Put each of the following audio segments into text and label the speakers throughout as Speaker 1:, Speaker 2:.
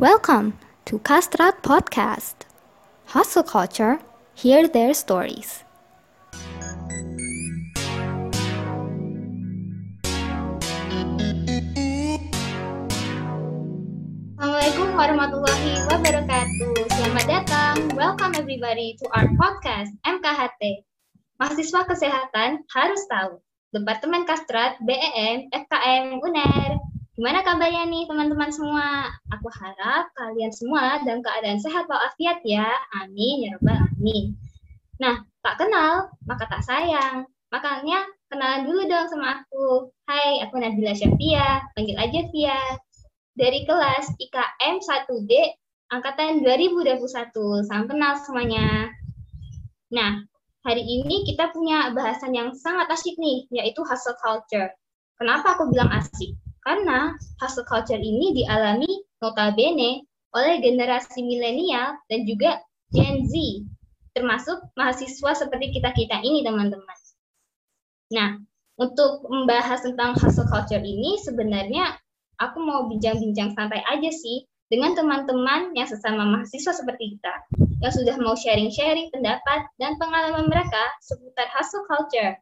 Speaker 1: Welcome to Kastrat Podcast. Hustle Culture, hear their stories.
Speaker 2: Assalamualaikum warahmatullahi wabarakatuh. Selamat datang, welcome everybody to our podcast MKHT. Mahasiswa Kesehatan harus tahu. Departemen Kastrat, BEM, FKM, UNER. Gimana kabarnya nih teman-teman semua? Aku harap kalian semua dalam keadaan sehat walafiat ya. Amin ya robbal alamin. Nah, tak kenal, maka tak sayang. Makanya kenalan dulu dong sama aku. Hai, aku Nabila Syafia, panggil aja Via. Dari kelas IKM 1D angkatan 2021. Salam kenal semuanya. Nah, hari ini kita punya bahasan yang sangat asyik nih, yaitu hustle culture. Kenapa aku bilang asik? Karena hustle culture ini dialami notabene oleh generasi milenial dan juga Gen Z, termasuk mahasiswa seperti kita-kita ini, teman-teman. Nah, untuk membahas tentang hustle culture ini, sebenarnya aku mau bincang-bincang santai aja sih dengan teman-teman yang sesama mahasiswa seperti kita, yang sudah mau sharing-sharing pendapat dan pengalaman mereka seputar hustle culture.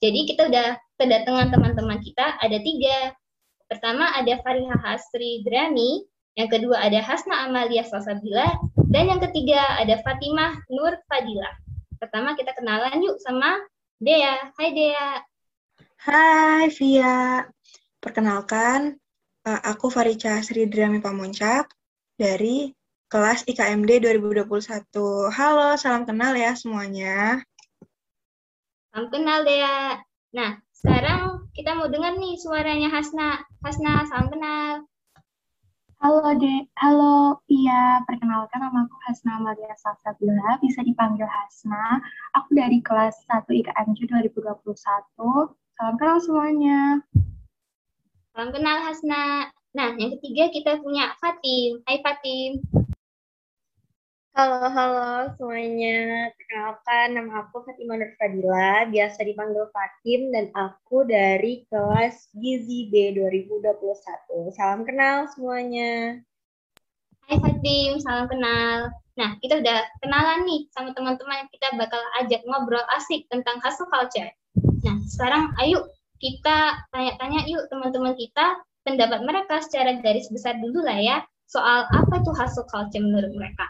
Speaker 2: Jadi kita udah kedatangan teman-teman kita ada tiga, Pertama ada Fariha Hasri Drani, yang kedua ada Hasna Amalia Salsabila, dan yang ketiga ada Fatimah Nur Fadila. Pertama kita kenalan yuk sama Dea. Hai Dea.
Speaker 3: Hai Via. Perkenalkan, eh, aku Farica Sri Drami Pamuncak dari kelas IKMD 2021. Halo, salam kenal ya semuanya.
Speaker 2: Salam kenal Dea. Nah, sekarang kita mau dengar nih suaranya Hasna. Hasna, salam kenal.
Speaker 4: Halo De, halo Iya, perkenalkan nama aku Hasna Maria Salsabila, bisa dipanggil Hasna. Aku dari kelas 1 IKMJ 2021. Salam kenal semuanya.
Speaker 2: Salam kenal Hasna. Nah, yang ketiga kita punya Fatim. Hai Fatim.
Speaker 5: Halo, halo semuanya. Perkenalkan, nama aku Fatimah Nur Fadila, biasa dipanggil Fatim, dan aku dari kelas Gizi B 2021. Salam kenal semuanya.
Speaker 2: Hai Fatim, salam kenal. Nah, kita udah kenalan nih sama teman-teman kita bakal ajak ngobrol asik tentang hustle culture. Nah, sekarang ayo kita tanya-tanya yuk teman-teman kita pendapat mereka secara garis besar dulu lah ya soal apa tuh hustle culture menurut mereka.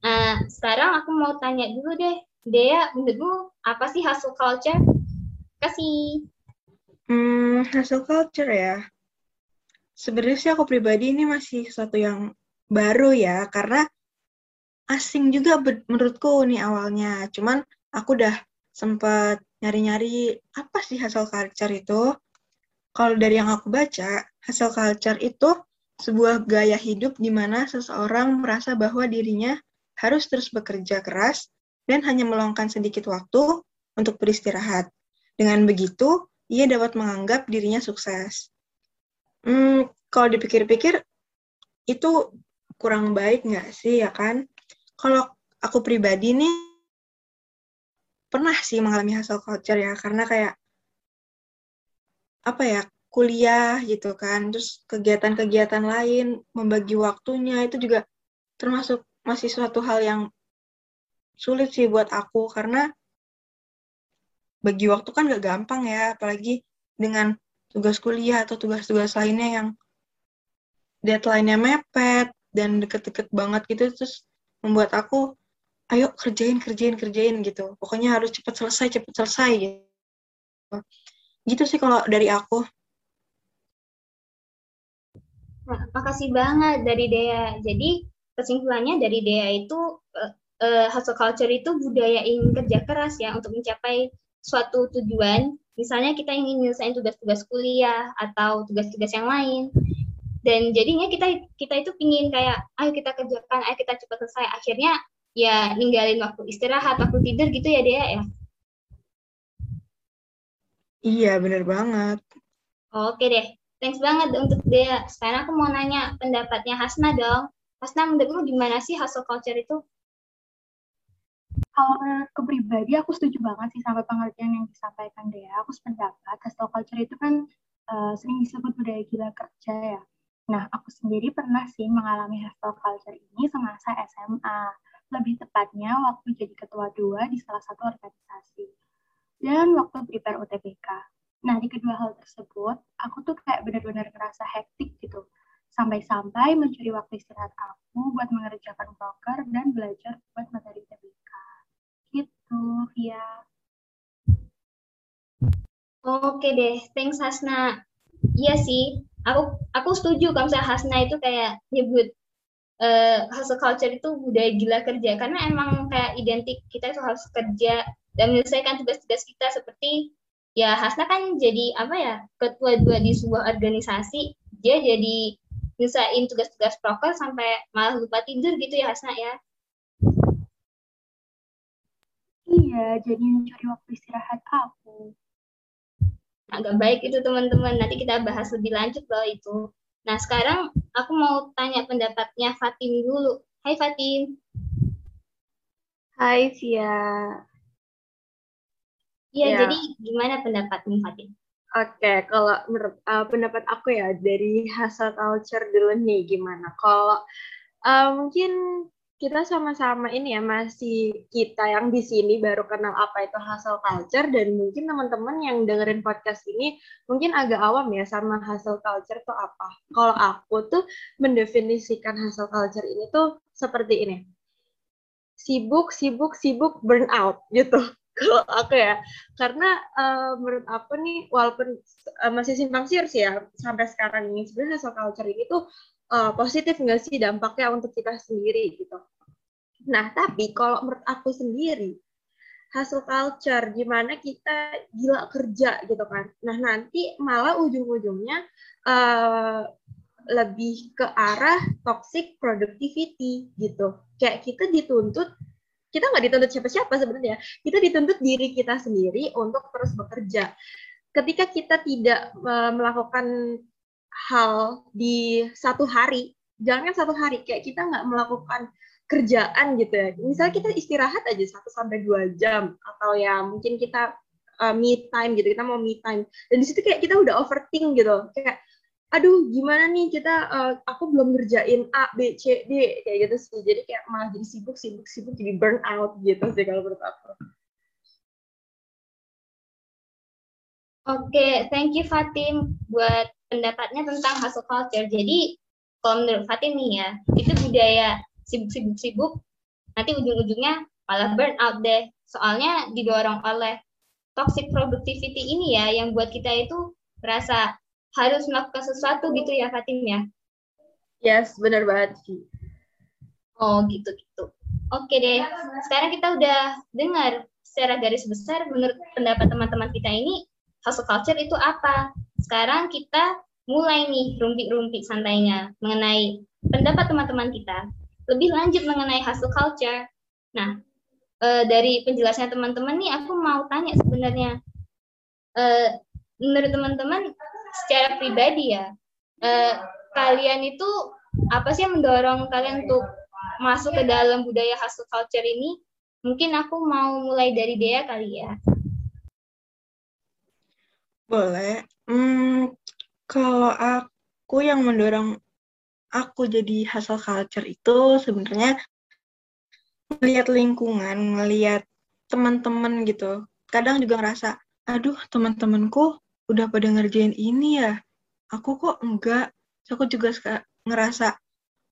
Speaker 2: Nah, sekarang aku mau tanya dulu deh, Dea, menurutmu apa sih hustle culture? Kasih.
Speaker 3: Hmm, hustle culture ya. Sebenarnya sih aku pribadi ini masih sesuatu yang baru ya, karena asing juga menurutku nih awalnya. Cuman aku udah sempat nyari-nyari apa sih hustle culture itu. Kalau dari yang aku baca, hustle culture itu sebuah gaya hidup di mana seseorang merasa bahwa dirinya harus terus bekerja keras dan hanya meluangkan sedikit waktu untuk beristirahat. Dengan begitu, ia dapat menganggap dirinya sukses. Hmm, kalau dipikir-pikir, itu kurang baik nggak sih, ya kan? Kalau aku pribadi nih, pernah sih mengalami hasil culture ya, karena kayak, apa ya, kuliah gitu kan, terus kegiatan-kegiatan lain, membagi waktunya, itu juga termasuk masih suatu hal yang sulit sih buat aku karena bagi waktu kan gak gampang ya apalagi dengan tugas kuliah atau tugas-tugas lainnya yang deadline-nya mepet dan deket-deket banget gitu terus membuat aku ayo kerjain kerjain kerjain gitu. Pokoknya harus cepat selesai cepat selesai gitu. Gitu sih kalau dari aku.
Speaker 2: Nah, makasih banget dari Dea. Jadi kesimpulannya dari Dea itu uh, uh, hustle culture itu budaya ingin kerja keras ya untuk mencapai suatu tujuan. Misalnya kita ingin menyelesaikan tugas-tugas kuliah atau tugas-tugas yang lain. Dan jadinya kita kita itu pingin kayak ayo kita kerjakan, ayo kita cepat selesai. Akhirnya ya ninggalin waktu istirahat, waktu tidur gitu ya Dea ya.
Speaker 3: Iya, bener banget.
Speaker 2: Oke deh. Thanks banget untuk Dea. Sekarang aku mau nanya pendapatnya Hasna dong. Hasna, menurutmu gimana sih hustle culture itu?
Speaker 4: Kalau ke pribadi, aku setuju banget sih sama pengertian yang disampaikan Dea. Aku sependapat, hustle culture itu kan uh, sering disebut budaya gila kerja ya. Nah, aku sendiri pernah sih mengalami hustle culture ini semasa SMA. Lebih tepatnya waktu jadi ketua dua di salah satu organisasi. Dan waktu prepare UTBK. Nah, di kedua hal tersebut, aku tuh kayak benar-benar ngerasa hektik gitu. Sampai-sampai mencuri waktu istirahat aku buat mengerjakan broker dan belajar buat materi UTBK. Gitu, ya.
Speaker 2: Oke deh, thanks Hasna. Iya sih, aku aku setuju kalau misalnya Hasna itu kayak nyebut uh, hustle culture itu budaya gila kerja karena emang kayak identik kita itu harus kerja dan menyelesaikan tugas-tugas kita seperti ya Hasna kan jadi apa ya ketua dua di sebuah organisasi dia jadi nyelesain tugas-tugas proker sampai malah lupa tidur gitu ya Hasna ya?
Speaker 4: Iya jadi mencuri waktu istirahat aku.
Speaker 2: Agak baik itu teman-teman. Nanti kita bahas lebih lanjut loh itu. Nah sekarang aku mau tanya pendapatnya Fatim dulu. Hai Fatim
Speaker 5: Hai Sia.
Speaker 2: Iya, ya. jadi gimana pendapatmu Fatim?
Speaker 5: Oke, kalau menurut uh, pendapat aku ya dari hustle culture dulu nih gimana? Kalau uh, mungkin kita sama-sama ini ya masih kita yang di sini baru kenal apa itu hustle culture dan mungkin teman-teman yang dengerin podcast ini mungkin agak awam ya sama hustle culture itu apa. Kalau aku tuh mendefinisikan hustle culture ini tuh seperti ini. Sibuk, sibuk, sibuk, burnout gitu kalau aku ya karena uh, menurut aku nih walaupun uh, masih simpang siur sih ya sampai sekarang ini sebenarnya hustle culture ini tuh uh, positif nggak sih dampaknya untuk kita sendiri gitu. Nah tapi kalau menurut aku sendiri hustle culture gimana kita gila kerja gitu kan. Nah nanti malah ujung-ujungnya uh, lebih ke arah toxic productivity gitu. Kayak kita dituntut kita nggak dituntut siapa-siapa sebenarnya. Kita dituntut diri kita sendiri untuk terus bekerja. Ketika kita tidak uh, melakukan hal di satu hari jangan satu hari kayak kita nggak melakukan kerjaan gitu ya. Misalnya kita istirahat aja satu sampai dua jam atau ya mungkin kita uh, me time gitu kita mau me time. Dan di situ kayak kita udah overthink gitu. Kayak aduh gimana nih kita uh, aku belum ngerjain A B C D kayak gitu sih jadi kayak malah jadi sibuk sibuk sibuk jadi burn out gitu sih kalau menurut aku
Speaker 2: Oke, okay, thank you Fatim buat pendapatnya tentang hustle culture. Jadi kalau menurut Fatim nih ya, itu budaya sibuk-sibuk-sibuk, nanti ujung-ujungnya malah burn out deh. Soalnya didorong oleh toxic productivity ini ya, yang buat kita itu merasa harus melakukan sesuatu gitu ya Fatim ya?
Speaker 5: Yes, benar banget sih.
Speaker 2: Oh gitu gitu. Oke deh, sekarang kita udah dengar secara garis besar menurut pendapat teman-teman kita ini hustle culture itu apa. Sekarang kita mulai nih rumpik-rumpik santainya mengenai pendapat teman-teman kita. Lebih lanjut mengenai hustle culture. Nah, e, dari penjelasan teman-teman nih aku mau tanya sebenarnya e, menurut teman-teman secara pribadi ya, eh, kalian itu apa sih yang mendorong kalian untuk masuk ke dalam budaya hustle culture ini? Mungkin aku mau mulai dari Dea kali ya.
Speaker 3: Boleh. Hmm, kalau aku yang mendorong aku jadi hustle culture itu sebenarnya melihat lingkungan, melihat teman-teman gitu. Kadang juga ngerasa, aduh teman-temanku udah pada ngerjain ini ya? Aku kok enggak. Aku juga suka ngerasa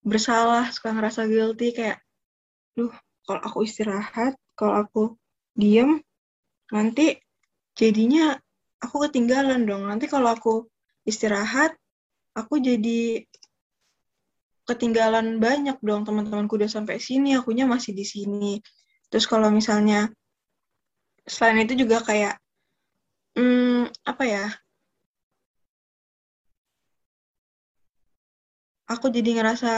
Speaker 3: bersalah suka ngerasa guilty kayak duh kalau aku istirahat kalau aku diem nanti jadinya aku ketinggalan dong. Nanti kalau aku istirahat aku jadi ketinggalan banyak dong. Teman-temanku udah sampai sini akunya masih di sini. Terus kalau misalnya selain itu juga kayak hmm, apa ya? Aku jadi ngerasa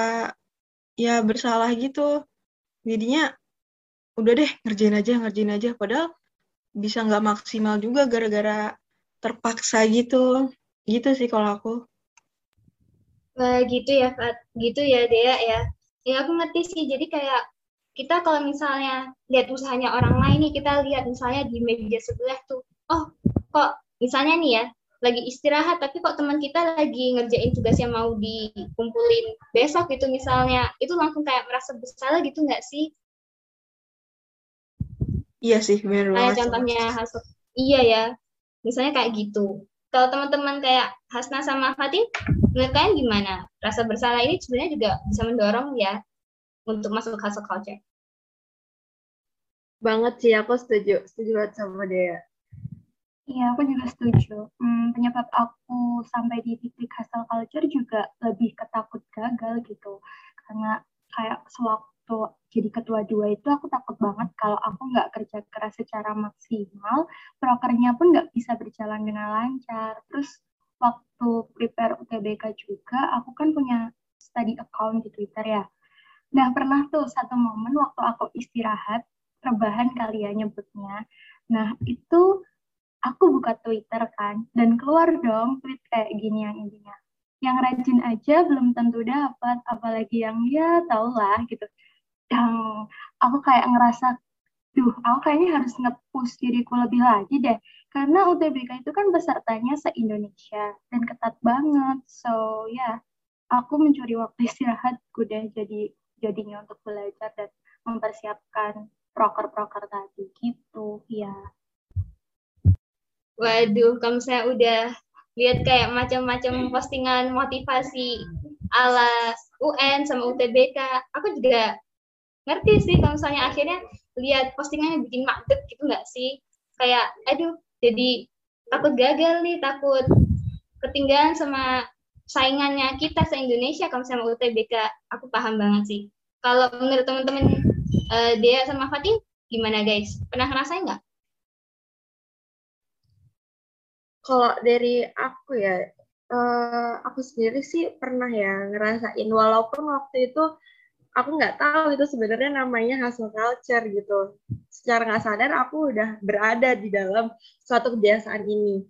Speaker 3: ya bersalah gitu. Jadinya udah deh ngerjain aja, ngerjain aja. Padahal bisa nggak maksimal juga gara-gara terpaksa gitu. Gitu sih kalau aku.
Speaker 2: Nah, gitu ya, Fat. Gitu ya, Dea ya. Ya aku ngerti sih. Jadi kayak kita kalau misalnya lihat usahanya orang lain nih, kita lihat misalnya di media sebelah tuh, oh kok misalnya nih ya lagi istirahat tapi kok teman kita lagi ngerjain tugas yang mau dikumpulin besok gitu misalnya. Itu langsung kayak merasa bersalah gitu nggak sih?
Speaker 3: Iya sih, benar
Speaker 2: kayak contohnya hasil iya ya misalnya kayak gitu. Kalau teman-teman kayak Hasna sama Fatin menurut kalian gimana? Rasa bersalah ini sebenarnya juga bisa mendorong ya untuk masuk hustle culture.
Speaker 5: Banget sih, aku setuju. Setuju banget sama Dea.
Speaker 4: Iya, aku juga setuju. Hmm, penyebab aku sampai di titik hustle culture juga lebih ketakut gagal gitu. Karena kayak sewaktu jadi ketua dua itu aku takut banget kalau aku nggak kerja keras secara maksimal, prokernya pun nggak bisa berjalan dengan lancar. Terus waktu prepare UTBK juga, aku kan punya study account di Twitter ya. Nah, pernah tuh satu momen waktu aku istirahat, rebahan kali ya nyebutnya. Nah, itu aku buka Twitter kan, dan keluar dong tweet kayak gini yang intinya. Yang rajin aja belum tentu dapat, apalagi yang ya tau lah gitu. Yang aku kayak ngerasa, duh, aku kayaknya harus nge-push diriku lebih lagi deh. Karena UTBK itu kan pesertanya se-Indonesia, dan ketat banget. So, ya, aku mencuri waktu istirahatku deh jadi jadinya untuk belajar dan mempersiapkan proker-proker tadi gitu ya
Speaker 2: waduh kalau misalnya udah lihat kayak macam-macam postingan motivasi ala UN sama UTBK aku juga ngerti sih kalau misalnya akhirnya lihat postingannya bikin magnet gitu nggak sih? Kayak aduh jadi takut gagal nih takut ketinggalan sama saingannya kita se Indonesia kalau sama UTBK aku paham banget sih. Kalau menurut teman-teman uh, Dea sama Fatin gimana guys? Pernah ngerasain nggak
Speaker 5: Kalau dari aku ya, uh, aku sendiri sih pernah ya ngerasain walaupun waktu itu aku nggak tahu itu sebenarnya namanya hustle culture gitu. Secara nggak sadar aku udah berada di dalam suatu kebiasaan ini.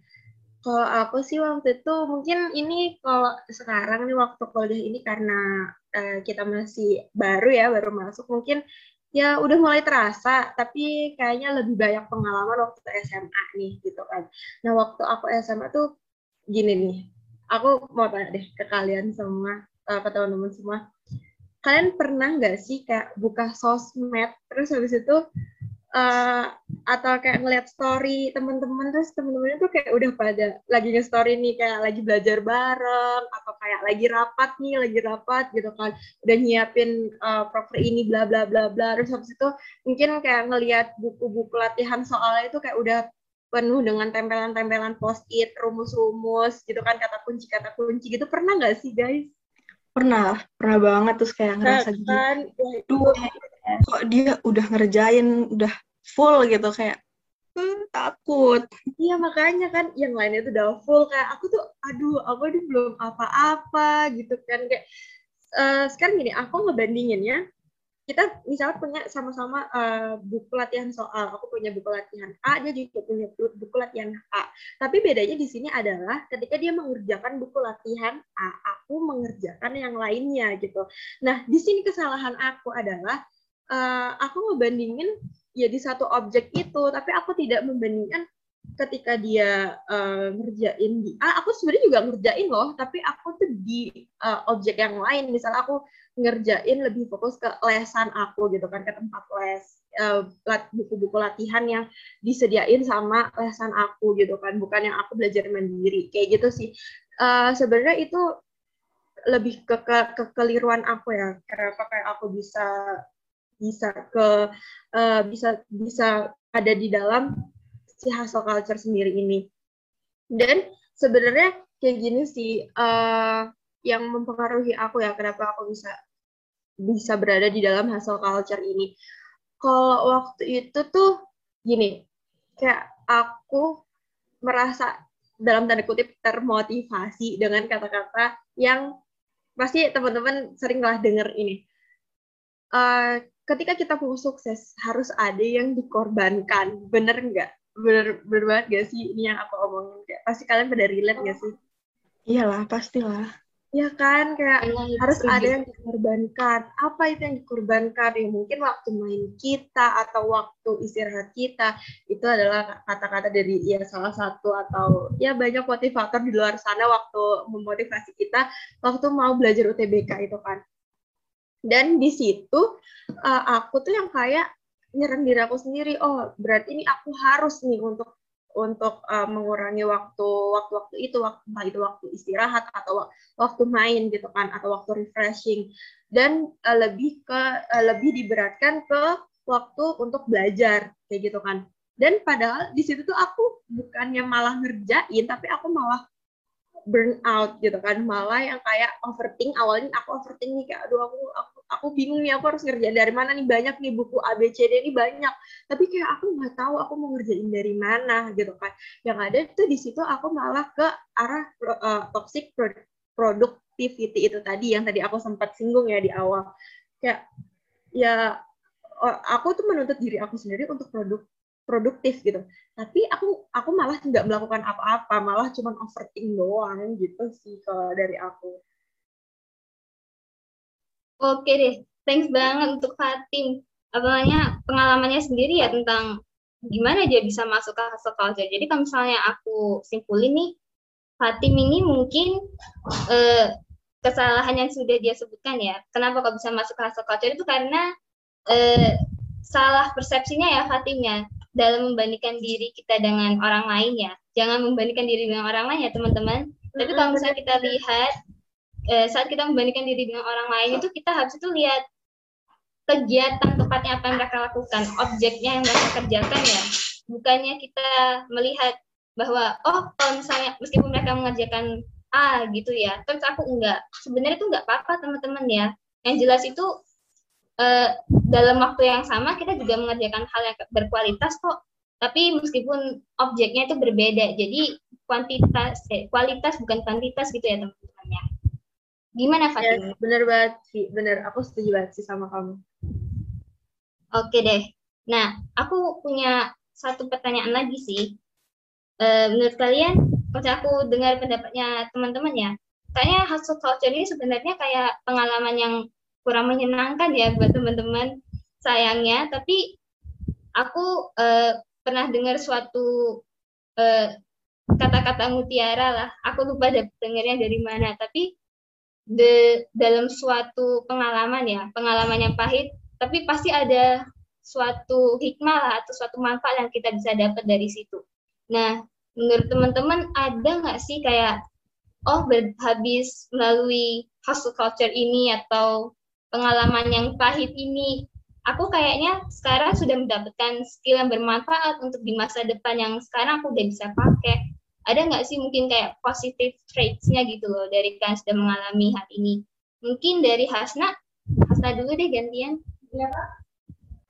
Speaker 5: Kalau aku sih waktu itu mungkin ini kalau sekarang nih waktu kuliah ini karena uh, kita masih baru ya, baru masuk mungkin ya udah mulai terasa, tapi kayaknya lebih banyak pengalaman waktu SMA nih gitu kan. Nah waktu aku SMA tuh gini nih, aku mau tanya deh ke kalian semua, uh, ke teman-teman semua, kalian pernah nggak sih kayak buka sosmed terus habis itu uh, atau kayak ngeliat story teman-teman terus teman-teman itu kayak udah pada lagi nge-story nih kayak lagi belajar bareng atau kayak lagi rapat nih lagi rapat gitu kan udah nyiapin uh, proper ini bla bla bla bla terus habis itu mungkin kayak ngeliat buku-buku latihan soalnya itu kayak udah penuh dengan tempelan-tempelan post-it, rumus-rumus gitu kan kata kunci kata kunci gitu pernah nggak sih guys?
Speaker 3: Pernah, pernah banget terus kayak ngerasa gitu.
Speaker 5: kan,
Speaker 3: Duh, kok dia udah ngerjain, udah full gitu kayak hmm, takut.
Speaker 5: Iya makanya kan yang lainnya tuh udah full kayak aku tuh aduh aku ini belum apa-apa gitu kan kayak uh, sekarang gini aku ngebandinginnya kita misalnya punya sama-sama uh, buku latihan soal aku punya buku latihan A dia juga punya buku latihan A tapi bedanya di sini adalah ketika dia mengerjakan buku latihan A aku mengerjakan yang lainnya gitu nah di sini kesalahan aku adalah uh, aku ngebandingin ya di satu objek itu tapi aku tidak membandingkan ketika dia uh, ngerjain di A, aku sebenarnya juga ngerjain loh, tapi aku tuh di uh, objek yang lain. Misal aku ngerjain lebih fokus ke lesan aku gitu kan, ke tempat les, buku-buku uh, latihan yang disediain sama lesan aku gitu kan, bukan yang aku belajar mandiri. Kayak gitu sih. Uh, sebenarnya itu lebih ke, ke kekeliruan aku ya. Kenapa kayak aku bisa bisa ke uh, bisa bisa ada di dalam si hustle culture sendiri ini. Dan sebenarnya kayak gini sih uh, yang mempengaruhi aku ya kenapa aku bisa bisa berada di dalam hustle culture ini. Kalau waktu itu tuh gini, kayak aku merasa dalam tanda kutip termotivasi dengan kata-kata yang pasti teman-teman seringlah dengar ini. Uh, ketika kita mau sukses harus ada yang dikorbankan, bener nggak? bener, bener banget gak sih ini yang aku omongin kayak pasti kalian pada relate gak sih
Speaker 3: iyalah pastilah
Speaker 5: Ya kan, kayak
Speaker 2: Benar,
Speaker 5: harus ada yang dikorbankan. Apa itu yang dikorbankan? Ya mungkin waktu main kita atau waktu istirahat kita itu adalah kata-kata dari ya salah satu atau ya banyak motivator di luar sana waktu memotivasi kita waktu mau belajar UTBK itu kan. Dan di situ uh, aku tuh yang kayak nyerang diri aku sendiri. Oh, berarti ini aku harus nih untuk untuk uh, mengurangi waktu waktu-waktu itu waktu entah itu waktu istirahat atau waktu main gitu kan atau waktu refreshing dan uh, lebih ke uh, lebih diberatkan ke waktu untuk belajar kayak gitu kan dan padahal di situ tuh aku bukannya malah ngerjain tapi aku malah burn out gitu kan. Malah yang kayak overthink awalnya aku overthink nih kayak aduh aku aku aku bingung nih aku harus ngerjain dari mana nih? Banyak nih buku ABCD ini banyak. Tapi kayak aku nggak tahu aku mau ngerjain dari mana gitu kan. Yang ada tuh di situ aku malah ke arah uh, toxic productivity itu tadi yang tadi aku sempat singgung ya di awal. Kayak ya aku tuh menuntut diri aku sendiri untuk produk produktif gitu. Tapi aku aku malah tidak melakukan apa-apa, malah cuma overthink doang gitu sih kalau dari aku.
Speaker 2: Oke deh, thanks banget untuk Fatim. Apa namanya pengalamannya sendiri ya tentang gimana dia bisa masuk ke hustle culture. Jadi kalau misalnya aku simpulin nih, Fatim ini mungkin eh, kesalahan yang sudah dia sebutkan ya. Kenapa kok bisa masuk ke hustle culture itu karena eh, salah persepsinya ya Fatimnya dalam membandingkan diri kita dengan orang lain ya. Jangan membandingkan diri dengan orang lain ya teman-teman. Tapi kalau misalnya kita lihat eh, saat kita membandingkan diri dengan orang lain itu kita harus itu lihat kegiatan tepatnya apa yang mereka lakukan, objeknya yang mereka kerjakan ya. Bukannya kita melihat bahwa oh kalau misalnya meskipun mereka mengerjakan A gitu ya, terus aku enggak. Sebenarnya itu enggak apa-apa teman-teman ya. Yang jelas itu uh, dalam waktu yang sama kita juga mengerjakan hal yang berkualitas kok. Tapi meskipun objeknya itu berbeda jadi kuantitas eh, kualitas bukan kuantitas gitu ya teman-teman ya gimana Fatima?
Speaker 5: Ya, bener banget sih. Bener aku setuju banget sih sama kamu.
Speaker 2: Oke deh. Nah aku punya satu pertanyaan lagi sih. Uh, menurut kalian kalau aku dengar pendapatnya teman-teman ya kayaknya hustle culture ini sebenarnya kayak pengalaman yang kurang menyenangkan ya buat teman-teman sayangnya. Tapi aku uh, pernah dengar suatu kata-kata uh, mutiara lah. Aku lupa dengarnya dari mana. Tapi de, dalam suatu pengalaman ya pengalaman yang pahit tapi pasti ada suatu hikmah lah atau suatu manfaat yang kita bisa dapat dari situ. Nah menurut teman-teman ada nggak sih kayak oh habis melalui hustle culture ini atau pengalaman yang pahit ini, aku kayaknya sekarang sudah mendapatkan skill yang bermanfaat untuk di masa depan yang sekarang aku udah bisa pakai. Ada nggak sih mungkin kayak positive traits-nya gitu loh dari kalian sudah mengalami hal ini? Mungkin dari Hasna, Hasna dulu deh gantian.
Speaker 4: Iya, Pak.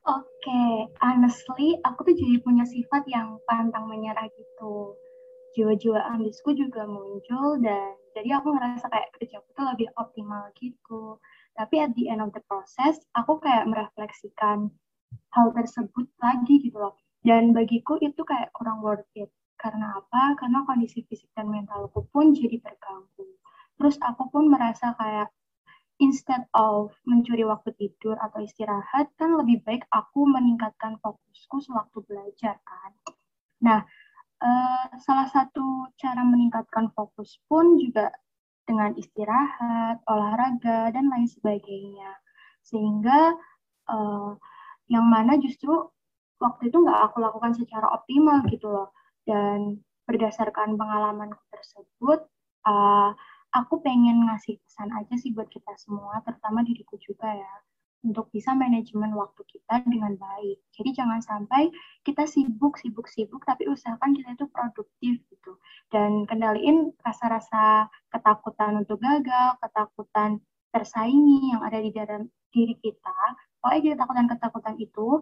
Speaker 4: Oke, okay. honestly, aku tuh jadi punya sifat yang pantang menyerah gitu. Jiwa-jiwa ambisku juga muncul dan jadi aku ngerasa kayak kerjaku tuh lebih optimal gitu tapi at the end of the process aku kayak merefleksikan hal tersebut lagi gitu loh. Dan bagiku itu kayak kurang worth it. Karena apa? Karena kondisi fisik dan mentalku pun jadi terganggu. Terus aku pun merasa kayak instead of mencuri waktu tidur atau istirahat kan lebih baik aku meningkatkan fokusku sewaktu belajar kan? Nah uh, salah satu cara meningkatkan fokus pun juga dengan istirahat, olahraga, dan lain sebagainya. Sehingga uh, yang mana justru waktu itu nggak aku lakukan secara optimal gitu loh. Dan berdasarkan pengalamanku tersebut, uh, aku pengen ngasih pesan aja sih buat kita semua, terutama diriku juga ya untuk bisa manajemen waktu kita dengan baik. Jadi jangan sampai kita sibuk, sibuk, sibuk, tapi usahakan kita itu produktif gitu. Dan kendaliin rasa-rasa ketakutan untuk gagal, ketakutan tersaingi yang ada di dalam diri kita. Pokoknya ketakutan-ketakutan itu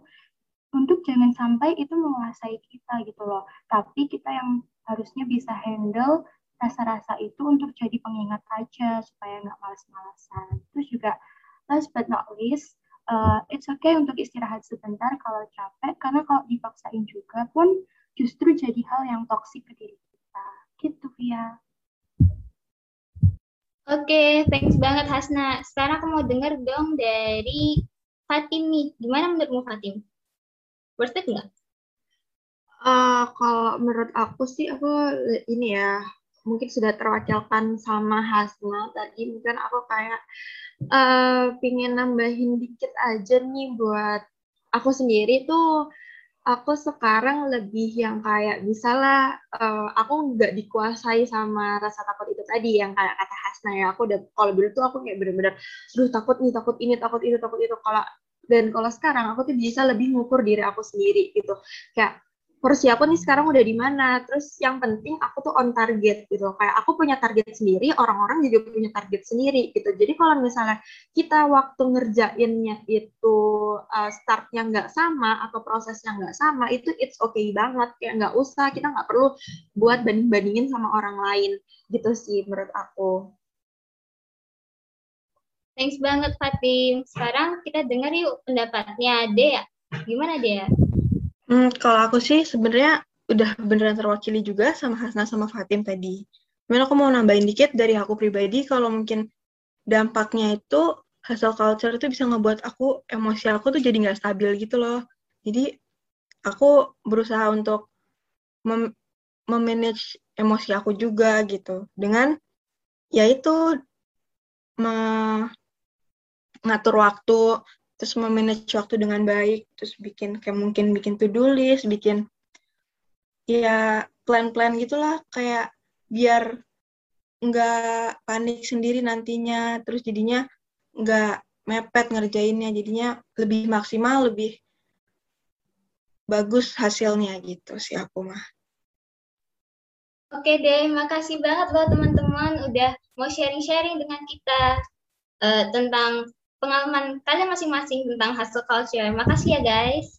Speaker 4: untuk jangan sampai itu menguasai kita gitu loh. Tapi kita yang harusnya bisa handle rasa-rasa itu untuk jadi pengingat aja supaya nggak malas-malasan. Terus juga last but not least, uh, it's okay untuk istirahat sebentar kalau capek, karena kalau dipaksain juga pun justru jadi hal yang toksik ke diri kita. Gitu, ya.
Speaker 2: Oke, thanks banget Hasna. Sekarang aku mau denger dong dari Fatim nih. Gimana menurutmu Fatim? Worth it nggak?
Speaker 3: Uh, kalau menurut aku sih, aku ini ya, mungkin sudah terwakilkan sama Hasna tadi. Mungkin aku kayak uh, pingin nambahin dikit aja nih buat aku sendiri tuh aku sekarang lebih yang kayak misalnya uh, aku nggak dikuasai sama rasa takut itu tadi yang kayak kata Hasna ya aku udah kalau dulu tuh aku kayak bener-bener aduh takut nih takut ini takut itu takut itu kalau dan kalau sekarang aku tuh bisa lebih ngukur diri aku sendiri gitu kayak porsi aku nih sekarang udah di mana terus yang penting aku tuh on target gitu kayak aku punya target sendiri orang-orang juga punya target sendiri gitu jadi kalau misalnya kita waktu ngerjainnya itu uh, startnya nggak sama atau prosesnya nggak sama itu it's okay banget kayak nggak usah kita nggak perlu buat banding-bandingin sama orang lain gitu sih menurut aku
Speaker 2: Thanks banget Fatim. Sekarang kita dengar yuk pendapatnya Dea. Gimana Dea?
Speaker 3: Hmm, kalau aku sih sebenarnya udah beneran terwakili juga sama Hasna sama Fatim tadi. Cuman aku mau nambahin dikit dari aku pribadi kalau mungkin dampaknya itu hustle culture itu bisa ngebuat aku emosi aku tuh jadi nggak stabil gitu loh. Jadi aku berusaha untuk mem memanage emosi aku juga gitu dengan yaitu mengatur waktu terus memanage waktu dengan baik, terus bikin kayak mungkin bikin to-do list, bikin ya plan-plan gitulah. Kayak biar nggak panik sendiri nantinya, terus jadinya nggak mepet ngerjainnya, jadinya lebih maksimal, lebih bagus hasilnya gitu sih aku mah.
Speaker 2: Oke deh, makasih banget loh teman-teman udah mau sharing-sharing dengan kita uh, tentang pengalaman kalian masing-masing tentang hustle culture. Makasih ya guys.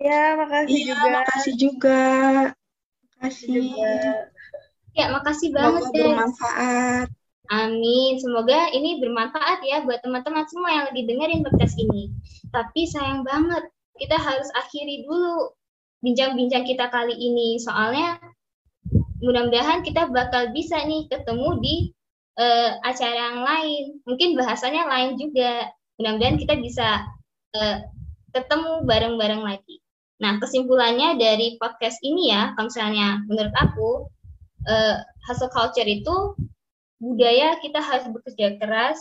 Speaker 5: Ya, makasih
Speaker 3: iya,
Speaker 5: juga.
Speaker 3: makasih juga. Makasih. Juga.
Speaker 2: Ya, makasih banget
Speaker 3: Semoga bermanfaat.
Speaker 2: Amin. Semoga ini bermanfaat ya buat teman-teman semua yang lagi dengerin podcast ini. Tapi sayang banget, kita harus akhiri dulu bincang-bincang kita kali ini. Soalnya mudah-mudahan kita bakal bisa nih ketemu di uh, acara yang lain. Mungkin bahasanya lain juga. Mudah-mudahan kita bisa uh, ketemu bareng-bareng lagi. Nah, kesimpulannya dari podcast ini ya, kalau misalnya menurut aku, uh, hustle culture itu budaya kita harus bekerja keras,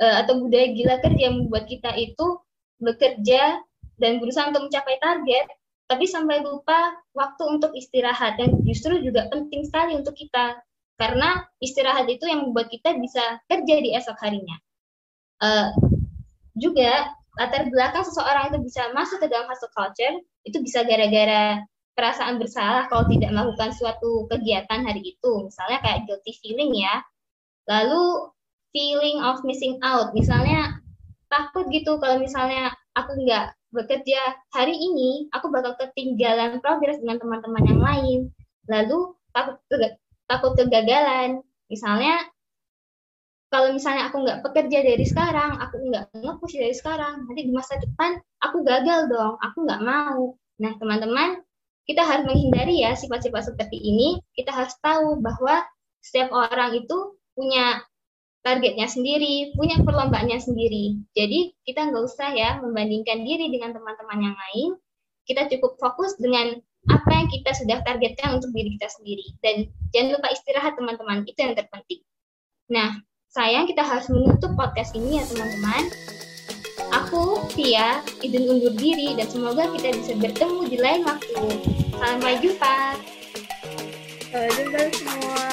Speaker 2: uh, atau budaya gila kerja yang membuat kita itu bekerja dan berusaha untuk mencapai target, tapi sampai lupa waktu untuk istirahat, dan justru juga penting sekali untuk kita karena istirahat itu yang membuat kita bisa kerja di esok harinya. Uh, juga latar belakang seseorang itu bisa masuk ke dalam hustle culture itu bisa gara-gara perasaan bersalah kalau tidak melakukan suatu kegiatan hari itu, misalnya kayak guilty feeling ya. Lalu feeling of missing out, misalnya takut gitu kalau misalnya aku nggak bekerja hari ini, aku bakal ketinggalan progres dengan teman-teman yang lain. Lalu takut takut kegagalan. Misalnya, kalau misalnya aku nggak bekerja dari sekarang, aku nggak nge-push dari sekarang, nanti di masa depan aku gagal dong, aku nggak mau. Nah, teman-teman, kita harus menghindari ya sifat-sifat seperti ini. Kita harus tahu bahwa setiap orang itu punya targetnya sendiri, punya perlombaannya sendiri. Jadi kita nggak usah ya membandingkan diri dengan teman-teman yang lain. Kita cukup fokus dengan apa yang kita sudah targetkan untuk diri kita sendiri. Dan jangan lupa istirahat teman-teman, itu yang terpenting. Nah, sayang kita harus menutup podcast ini ya teman-teman. Aku, Tia, izin undur diri dan semoga kita bisa bertemu di lain waktu. Sampai jumpa.
Speaker 5: Sampai jumpa semua.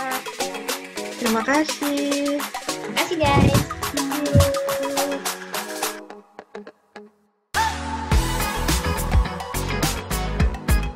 Speaker 3: Terima kasih.
Speaker 2: Terima kasih guys.